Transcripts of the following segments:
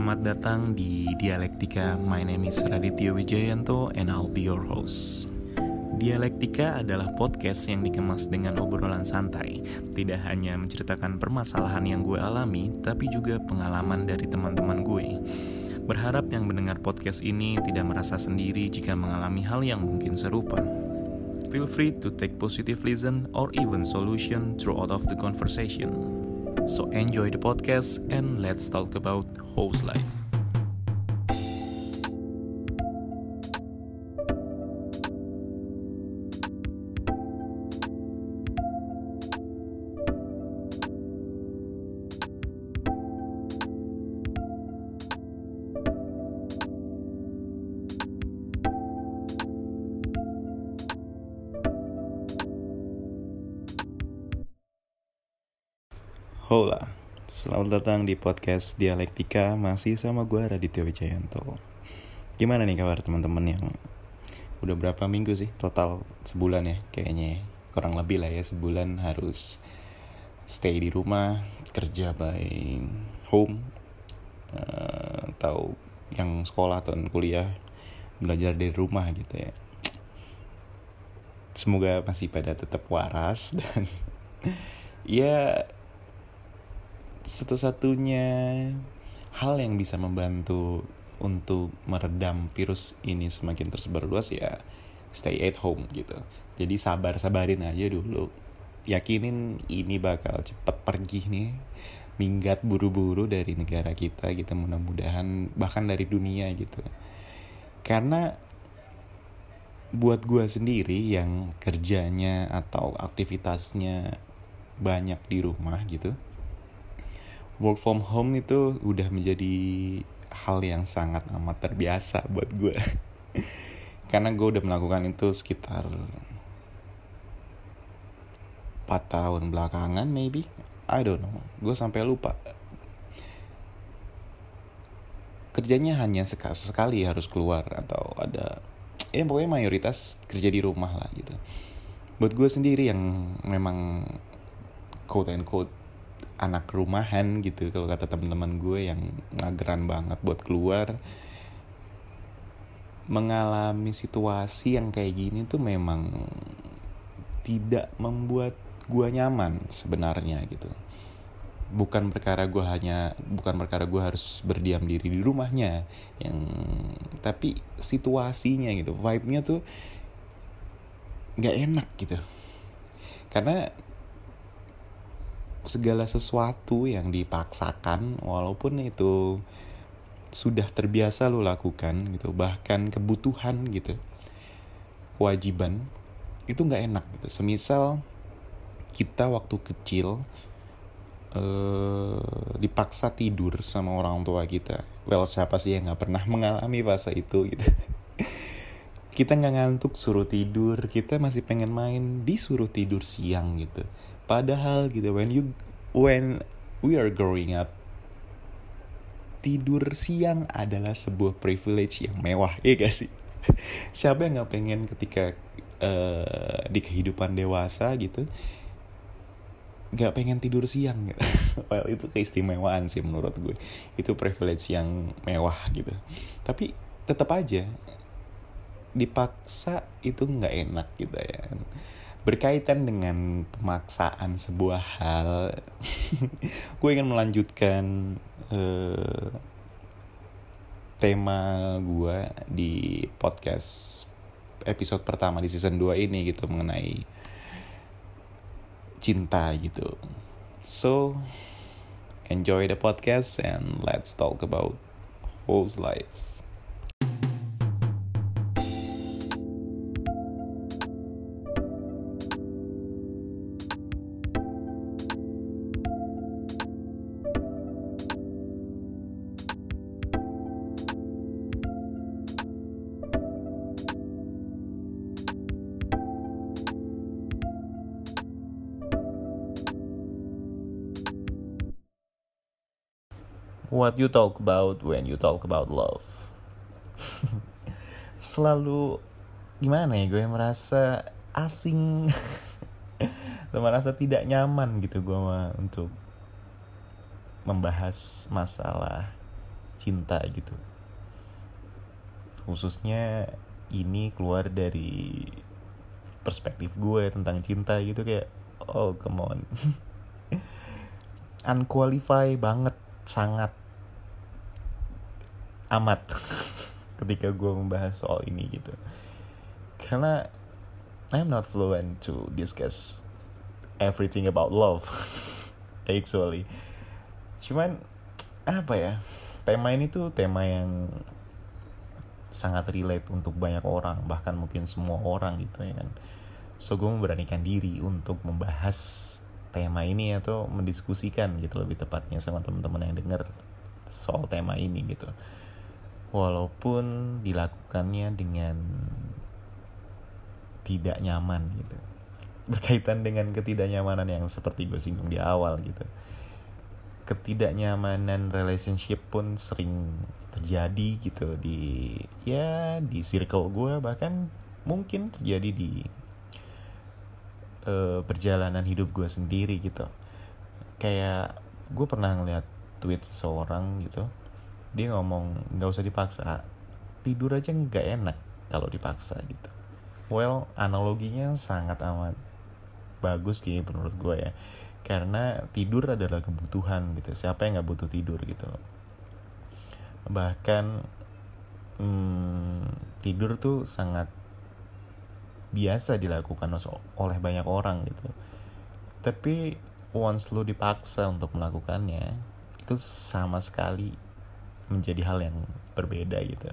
Selamat datang di Dialektika. My name is Raditya Wijayanto and I'll be your host. Dialektika adalah podcast yang dikemas dengan obrolan santai. Tidak hanya menceritakan permasalahan yang gue alami, tapi juga pengalaman dari teman-teman gue. Berharap yang mendengar podcast ini tidak merasa sendiri jika mengalami hal yang mungkin serupa. Feel free to take positive listen or even solution throughout of the conversation. So enjoy the podcast and let's talk about host life. Hola, selamat datang di podcast Dialektika Masih sama gue Raditya Wijayanto. Gimana nih kabar teman-teman yang Udah berapa minggu sih? Total sebulan ya kayaknya Kurang lebih lah ya sebulan harus Stay di rumah Kerja by home uh, Atau yang sekolah atau kuliah Belajar dari rumah gitu ya. Semoga masih pada tetap waras dan ya satu-satunya hal yang bisa membantu untuk meredam virus ini semakin tersebar luas ya stay at home gitu. Jadi sabar-sabarin aja dulu. Yakinin ini bakal cepet pergi nih. Minggat buru-buru dari negara kita gitu mudah-mudahan bahkan dari dunia gitu. Karena buat gue sendiri yang kerjanya atau aktivitasnya banyak di rumah gitu work from home itu udah menjadi hal yang sangat amat terbiasa buat gue. Karena gue udah melakukan itu sekitar 4 tahun belakangan maybe. I don't know. Gue sampai lupa. Kerjanya hanya sekali, harus keluar atau ada ya pokoknya mayoritas kerja di rumah lah gitu. Buat gue sendiri yang memang quote and quote anak rumahan gitu kalau kata teman-teman gue yang ngageran banget buat keluar. Mengalami situasi yang kayak gini tuh memang tidak membuat gue nyaman sebenarnya gitu. Bukan perkara gue hanya bukan perkara gue harus berdiam diri di rumahnya yang tapi situasinya gitu vibe-nya tuh nggak enak gitu. Karena segala sesuatu yang dipaksakan walaupun itu sudah terbiasa lo lakukan gitu bahkan kebutuhan gitu kewajiban itu nggak enak gitu. Semisal kita waktu kecil eh, dipaksa tidur sama orang tua kita. Well siapa sih yang nggak pernah mengalami fase itu gitu? Kita nggak ngantuk suruh tidur. Kita masih pengen main disuruh tidur siang gitu padahal gitu when you when we are growing up tidur siang adalah sebuah privilege yang mewah ya gak sih? Siapa yang nggak pengen ketika uh, di kehidupan dewasa gitu nggak pengen tidur siang? Well itu keistimewaan sih menurut gue. Itu privilege yang mewah gitu. Tapi tetap aja dipaksa itu nggak enak gitu ya berkaitan dengan pemaksaan sebuah hal gue ingin melanjutkan uh, tema gue di podcast episode pertama di season 2 ini gitu mengenai cinta gitu. So enjoy the podcast and let's talk about whole life what you talk about when you talk about love. Selalu gimana ya gue merasa asing, gue merasa tidak nyaman gitu gue untuk membahas masalah cinta gitu. Khususnya ini keluar dari perspektif gue tentang cinta gitu kayak oh come on. Unqualified banget sangat amat ketika gue membahas soal ini gitu. Karena I'm not fluent to discuss everything about love actually. Cuman apa ya tema ini tuh tema yang sangat relate untuk banyak orang bahkan mungkin semua orang gitu ya kan. So gue memberanikan diri untuk membahas tema ini atau mendiskusikan gitu lebih tepatnya sama teman-teman yang denger soal tema ini gitu walaupun dilakukannya dengan tidak nyaman gitu. Berkaitan dengan ketidaknyamanan yang seperti gue singgung di awal gitu. Ketidaknyamanan relationship pun sering terjadi gitu di ya di circle gue bahkan mungkin terjadi di uh, perjalanan hidup gue sendiri gitu. Kayak gue pernah ngeliat tweet seseorang gitu dia ngomong nggak usah dipaksa. Tidur aja nggak enak kalau dipaksa gitu. Well analoginya sangat amat bagus sih menurut gue ya. Karena tidur adalah kebutuhan gitu. Siapa yang nggak butuh tidur gitu? Bahkan hmm, tidur tuh sangat biasa dilakukan oleh banyak orang gitu. Tapi once lu dipaksa untuk melakukannya itu sama sekali menjadi hal yang berbeda gitu.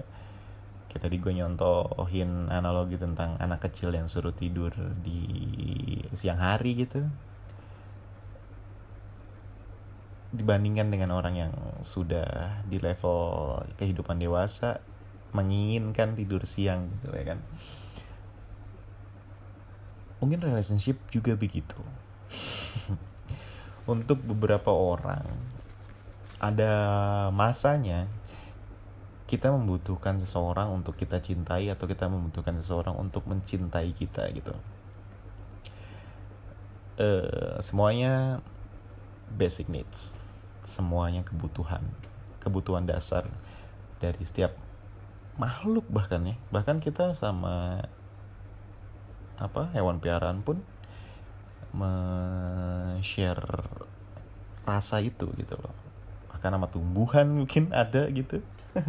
Kita tadi gue nyontohin analogi tentang anak kecil yang suruh tidur di siang hari gitu. Dibandingkan dengan orang yang sudah di level kehidupan dewasa menginginkan tidur siang gitu ya kan. Mungkin relationship juga begitu. Untuk beberapa orang ada masanya kita membutuhkan seseorang untuk kita cintai atau kita membutuhkan seseorang untuk mencintai kita gitu. Uh, semuanya basic needs. Semuanya kebutuhan. Kebutuhan dasar dari setiap makhluk bahkan ya. Bahkan kita sama apa hewan piaraan pun share rasa itu gitu loh bahkan sama tumbuhan mungkin ada gitu.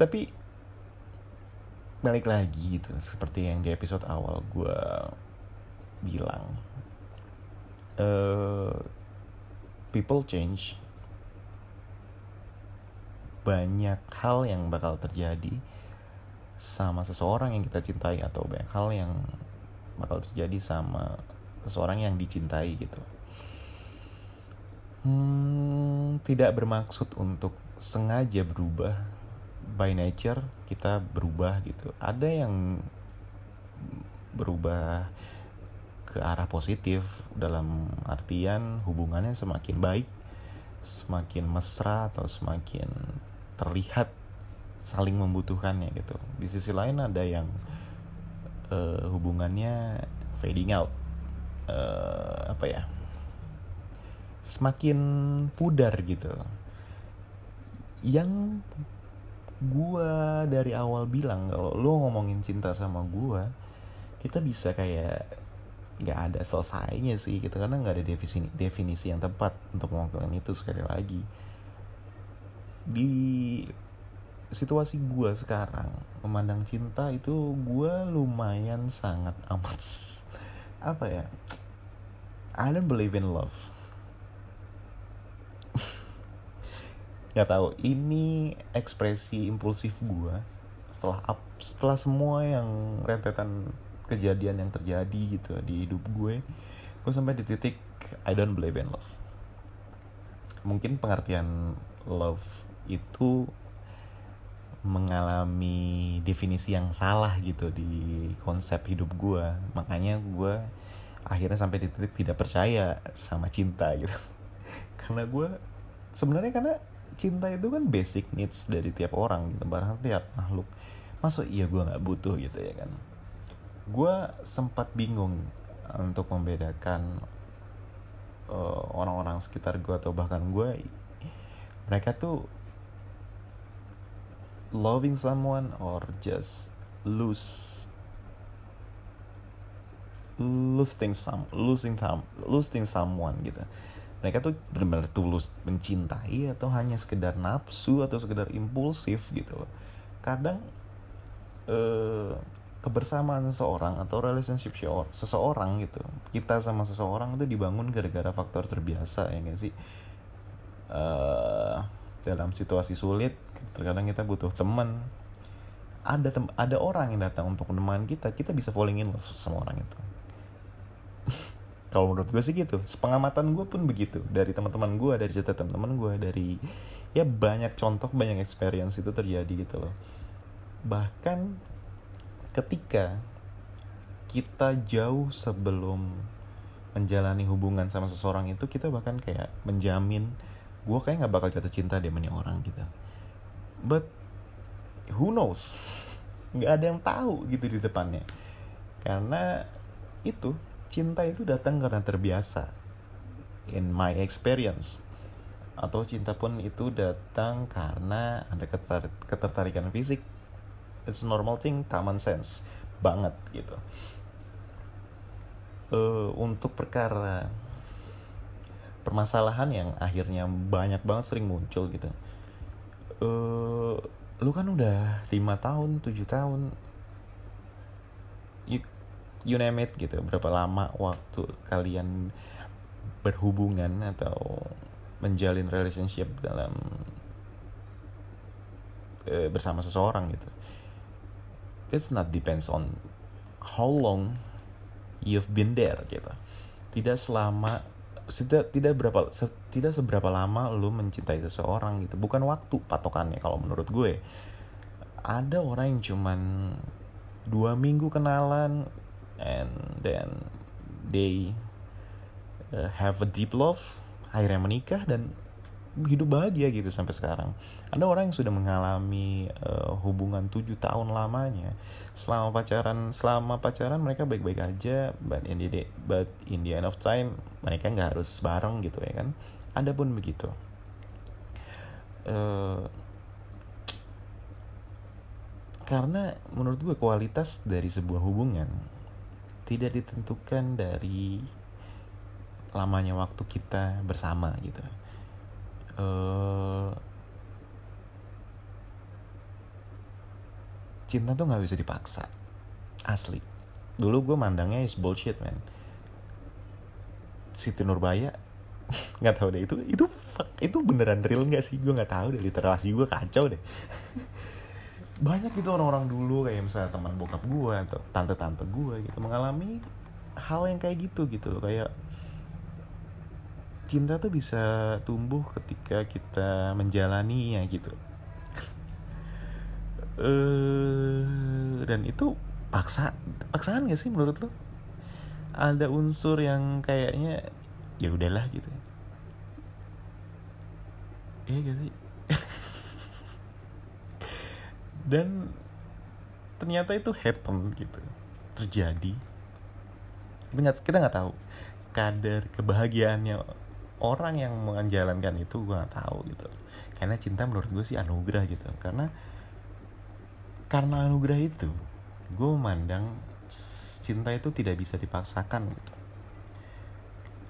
Tapi balik lagi gitu seperti yang di episode awal gue bilang uh, people change. Banyak hal yang bakal terjadi sama seseorang yang kita cintai atau banyak hal yang bakal terjadi sama seseorang yang dicintai gitu hmm, tidak bermaksud untuk sengaja berubah. By nature kita berubah gitu. Ada yang berubah ke arah positif dalam artian hubungannya semakin baik semakin mesra atau semakin terlihat saling membutuhkannya gitu. Di sisi lain ada yang uh, hubungannya fading out. Uh, apa ya semakin pudar gitu. Yang gua dari awal bilang kalau lo ngomongin cinta sama gua kita bisa kayak nggak ada selesainya sih gitu karena nggak ada definisi definisi yang tepat untuk melakukan itu sekali lagi. Di situasi gue sekarang memandang cinta itu gue lumayan sangat amat apa ya I don't believe in love nggak tahu. Ini ekspresi impulsif gue setelah setelah semua yang rentetan kejadian yang terjadi gitu di hidup gue gue sampai di titik I don't believe in love. Mungkin pengertian love itu mengalami definisi yang salah gitu di konsep hidup gue makanya gue akhirnya sampai di titik tidak percaya sama cinta gitu. Karena gue sebenarnya karena cinta itu kan basic needs dari tiap orang gitu. Barang tiap makhluk. Masuk iya gue nggak butuh gitu ya kan? Gue sempat bingung untuk membedakan uh, orang-orang sekitar gue atau bahkan gue mereka tuh loving someone or just lose losing some losing some losing someone gitu mereka tuh benar-benar tulus mencintai atau hanya sekedar nafsu atau sekedar impulsif gitu loh. Kadang eh, kebersamaan seseorang atau relationship seseorang gitu kita sama seseorang itu dibangun gara-gara faktor terbiasa ya gak sih? Uh, dalam situasi sulit terkadang kita butuh teman. Ada tem ada orang yang datang untuk menemani kita kita bisa falling in love sama orang itu kalau menurut gue sih gitu. Sepengamatan gue pun begitu. Dari teman-teman gue dari cerita teman-teman gue dari ya banyak contoh banyak experience itu terjadi gitu loh. Bahkan ketika kita jauh sebelum menjalani hubungan sama seseorang itu kita bahkan kayak menjamin gue kayak nggak bakal jatuh cinta deh sama orang gitu. But who knows? Nggak ada yang tahu gitu di depannya. Karena itu cinta itu datang karena terbiasa. In my experience. Atau cinta pun itu datang karena ada ketertarikan fisik. It's normal thing common sense banget gitu. Uh, untuk perkara permasalahan yang akhirnya banyak banget sering muncul gitu. Uh, lu kan udah lima tahun tujuh tahun you, you name it gitu. Berapa lama waktu kalian berhubungan atau menjalin relationship dalam uh, bersama seseorang gitu. It's not depends on how long you've been there gitu. Tidak selama tidak tidak berapa se, tidak seberapa lama lu mencintai seseorang gitu. Bukan waktu patokannya kalau menurut gue. Ada orang yang cuman dua minggu kenalan and then they uh, have a deep love akhirnya menikah dan hidup bahagia gitu sampai sekarang. Ada orang yang sudah mengalami uh, hubungan tujuh tahun lamanya. Selama pacaran, selama pacaran mereka baik-baik aja, but in the day, but in the end of time mereka nggak harus bareng gitu ya kan. Ada pun begitu. Uh, karena menurut gue kualitas dari sebuah hubungan tidak ditentukan dari lamanya waktu kita bersama gitu. Uh, cinta tuh nggak bisa dipaksa asli. Dulu gue mandangnya is bullshit man. Siti Nurbaya nggak tahu deh itu itu itu beneran real nggak sih? Gue nggak tahu deh literasi gue kacau deh banyak gitu orang-orang dulu kayak misalnya teman bokap gue atau tante-tante gue gitu mengalami hal yang kayak gitu gitu loh. Kayak cinta tuh bisa tumbuh ketika kita menjalani ya gitu. Uh, dan itu paksa paksaan gak sih menurut lo ada unsur yang kayaknya ya udahlah gitu. Iya gak sih dan ternyata itu happen gitu. Terjadi. Kita nggak tahu. Kadar kebahagiaannya orang yang menjalankan itu gue gak tahu gitu. Karena cinta menurut gue sih anugerah gitu. Karena karena anugerah itu gue memandang cinta itu tidak bisa dipaksakan gitu.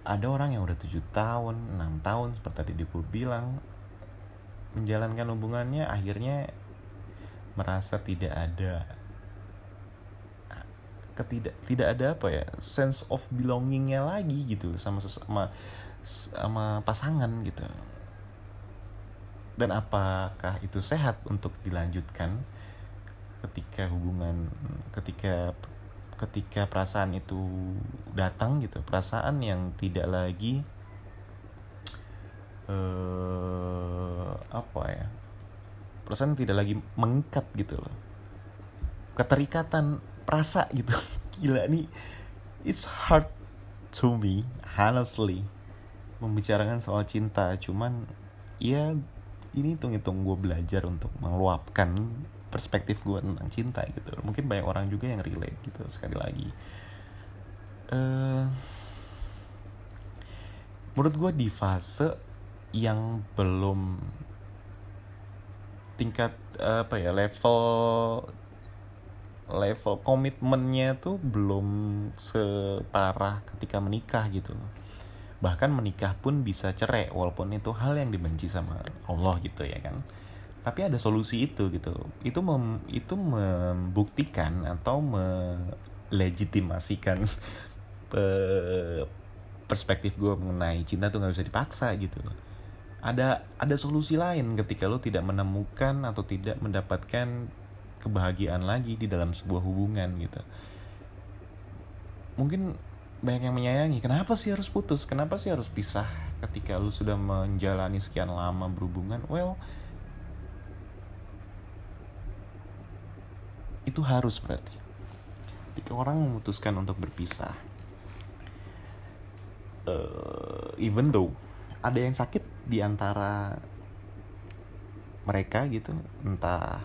Ada orang yang udah tujuh tahun enam tahun seperti tadi Dipu bilang menjalankan hubungannya akhirnya merasa tidak ada ketidak tidak ada apa ya sense of belongingnya lagi gitu sama sama sama pasangan gitu. Dan apakah itu sehat untuk dilanjutkan ketika hubungan ketika ketika perasaan itu datang gitu perasaan yang tidak lagi eh apa ya perasaan tidak lagi mengikat gitu loh. Keterikatan rasa gitu. Gila nih. It's hard to me honestly membicarakan soal cinta. Cuman ya ini hitung-hitung gue belajar untuk meluapkan perspektif gue tentang cinta gitu mungkin banyak orang juga yang relate gitu sekali lagi. Uh, menurut gue di fase yang belum tingkat apa ya level level komitmennya tuh belum separah ketika menikah gitu bahkan menikah pun bisa cerai walaupun itu hal yang dibenci sama Allah gitu ya kan. Tapi ada solusi itu gitu. Itu mem, itu membuktikan atau melegitimasikan perspektif gue mengenai cinta tuh nggak bisa dipaksa gitu ada ada solusi lain ketika lo tidak menemukan atau tidak mendapatkan kebahagiaan lagi di dalam sebuah hubungan gitu. Mungkin banyak yang menyayangi kenapa sih harus putus? Kenapa sih harus pisah? Ketika lu sudah menjalani sekian lama berhubungan well itu harus berarti. Ketika orang memutuskan untuk berpisah uh, even though ada yang sakit di antara mereka gitu entah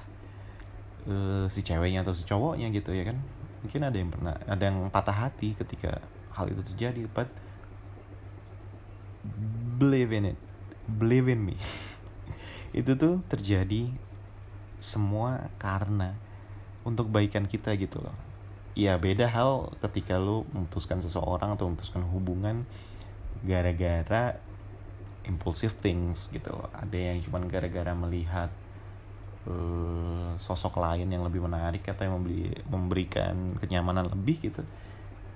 uh, si ceweknya atau si cowoknya gitu ya kan? Mungkin ada yang pernah ada yang patah hati ketika hal itu terjadi but believe in it. Believe in me. Itu tuh terjadi semua karena untuk baikan kita gitu loh. Ya beda hal ketika lu memutuskan seseorang atau memutuskan hubungan gara-gara impulsive things gitu loh. Ada yang cuman gara-gara melihat uh, sosok lain yang lebih menarik atau yang membeli, memberikan kenyamanan lebih gitu.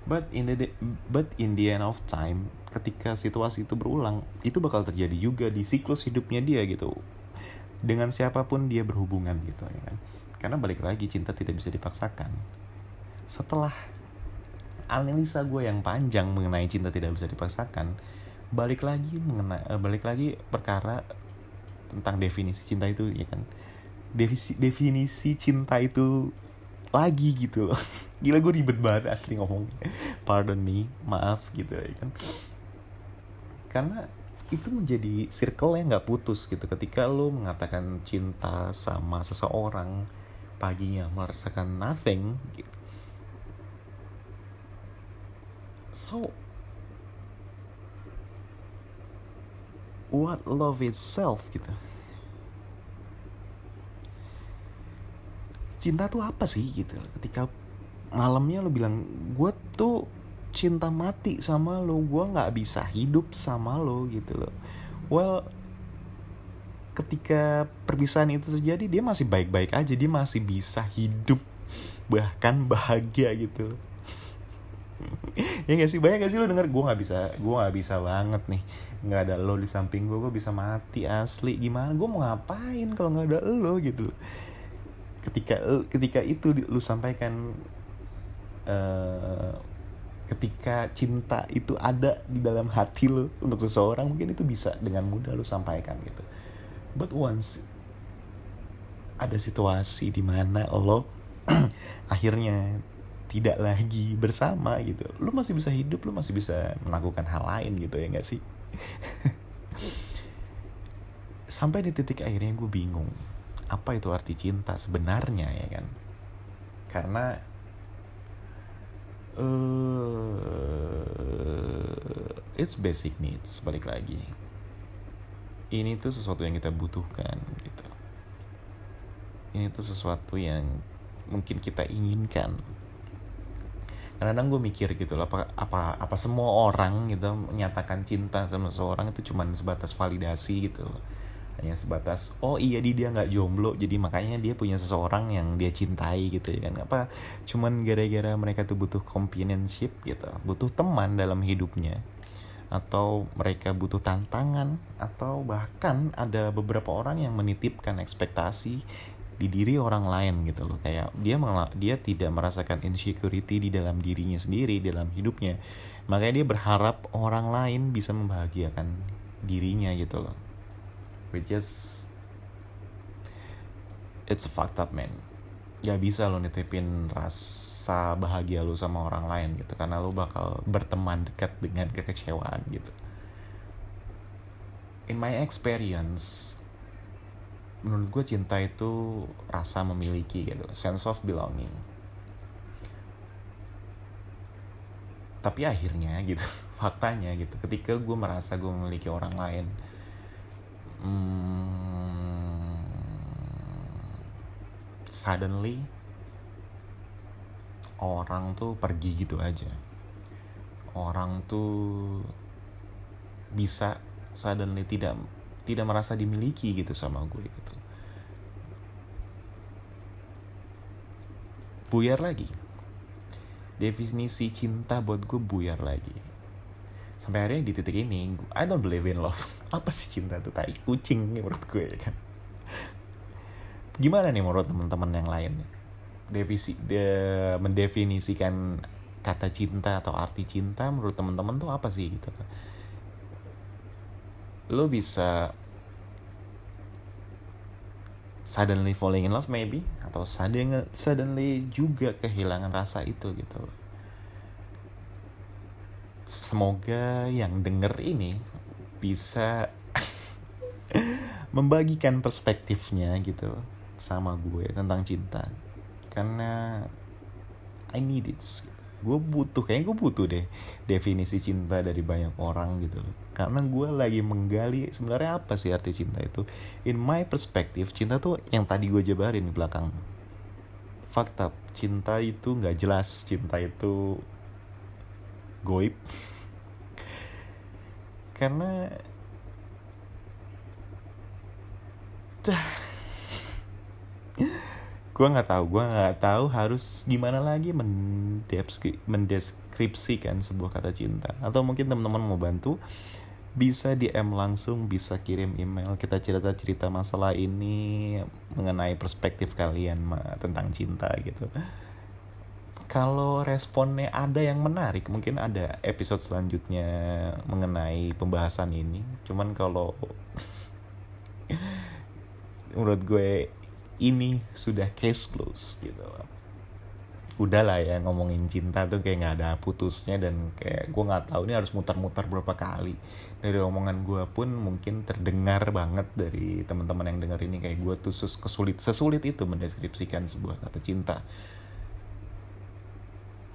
But in the but in the end of time ketika situasi itu berulang itu bakal terjadi juga di siklus hidupnya dia gitu. Dengan siapa pun dia berhubungan gitu ya kan? Karena balik lagi cinta tidak bisa dipaksakan. Setelah analisa gue yang panjang mengenai cinta tidak bisa dipaksakan balik lagi mengenai eh, balik lagi perkara tentang definisi cinta itu ya kan? Definisi definisi cinta itu lagi gitu loh. Gila gue ribet banget asli ngomong. Pardon me maaf gitu ya kan? Karena itu menjadi circle yang nggak putus gitu. Ketika lo mengatakan cinta sama seseorang paginya merasakan nothing gitu. so what love itself gitu. Cinta tuh apa sih gitu? Ketika malamnya lo bilang gue tuh cinta mati sama lo gue nggak bisa hidup sama lo gitu loh. Well ketika perpisahan itu terjadi dia masih baik-baik aja dia masih bisa hidup bahkan bahagia gitu ya gak sih? Banyak gak sih lo denger? Gue nggak bisa gue nggak bisa banget nih. Nggak ada lo di samping gue gue bisa mati asli. Gimana? Gue mau ngapain kalau nggak ada lo gitu? Ketika ketika itu lu sampaikan uh, ketika cinta itu ada di dalam hati lu untuk seseorang mungkin itu bisa dengan mudah lu sampaikan gitu. But once ada situasi di mana lo akhirnya tidak lagi bersama gitu. Lu masih bisa hidup lu masih bisa melakukan hal lain gitu ya gak sih? Sampai di titik akhirnya gue bingung apa itu arti cinta sebenarnya ya kan? Karena uh, it's basic needs balik lagi. Ini tuh sesuatu yang kita butuhkan gitu. Ini tuh sesuatu yang mungkin kita inginkan kadang gue mikir gitu apa apa apa semua orang gitu menyatakan cinta sama seseorang itu cuma sebatas validasi gitu hanya sebatas oh iya di dia nggak jomblo jadi makanya dia punya seseorang yang dia cintai gitu ya kan. Apa cuman gara-gara mereka tuh butuh companionship gitu butuh teman dalam hidupnya atau mereka butuh tantangan atau bahkan ada beberapa orang yang menitipkan ekspektasi di diri orang lain gitu loh. Kayak dia dia tidak merasakan insecurity di dalam dirinya sendiri dalam hidupnya. Makanya dia berharap orang lain bisa membahagiakan dirinya gitu loh. Which is it's a fucked up man. Ya bisa lo nitipin rasa bahagia lo sama orang lain gitu karena lo bakal berteman dekat dengan kekecewaan gitu. In my experience menurut gue cinta itu rasa memiliki gitu sense of belonging. Tapi akhirnya gitu faktanya gitu ketika gue merasa gue memiliki orang lain hmm, suddenly orang tuh pergi gitu aja. Orang tuh bisa suddenly tidak tidak merasa dimiliki gitu sama gue gitu. Buyar lagi. Definisi cinta buat gue buyar lagi. Sampai akhirnya di titik ini I don't believe in love. Apa sih cinta tuh tai? Kucing menurut gue ya kan? Gimana nih menurut teman-teman yang lain? Devisi, de, mendefinisikan kata cinta atau arti cinta menurut teman-teman tuh apa sih gitu lo bisa suddenly falling in love maybe atau suddenly suddenly juga kehilangan rasa itu gitu. Semoga yang denger ini bisa membagikan perspektifnya gitu sama gue tentang cinta. Karena I need it gue butuh kayaknya gue butuh deh definisi cinta dari banyak orang gitu loh. Karena gue lagi menggali sebenarnya apa sih arti cinta itu. In my perspective cinta tuh yang tadi gue jabarin di belakang. Fakta cinta itu nggak jelas. Cinta itu goib. Karena gue nggak tahu gue nggak tahu harus gimana lagi mendeskripsikan sebuah kata cinta. Atau mungkin teman-teman mau bantu bisa DM langsung bisa kirim email kita cerita-cerita masalah ini mengenai perspektif kalian tentang cinta gitu. Kalau responnya ada yang menarik mungkin ada episode selanjutnya mengenai pembahasan ini. Cuman kalau menurut gue ini sudah case close gitu udahlah ya ngomongin cinta tuh kayak nggak ada putusnya dan kayak gue nggak tahu ini harus muter-muter berapa kali. Dari omongan gue pun mungkin terdengar banget dari teman-teman yang dengar ini kayak gue tuh sus kesulit sesulit itu mendeskripsikan sebuah kata cinta.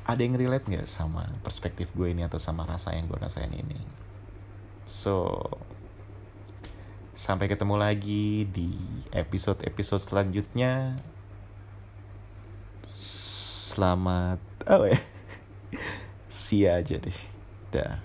Ada yang relate nggak sama perspektif gue ini atau sama rasa yang gue rasain ini? So Sampai ketemu lagi di episode-episode selanjutnya. Selamat oh ya. Sia aja deh. Dah.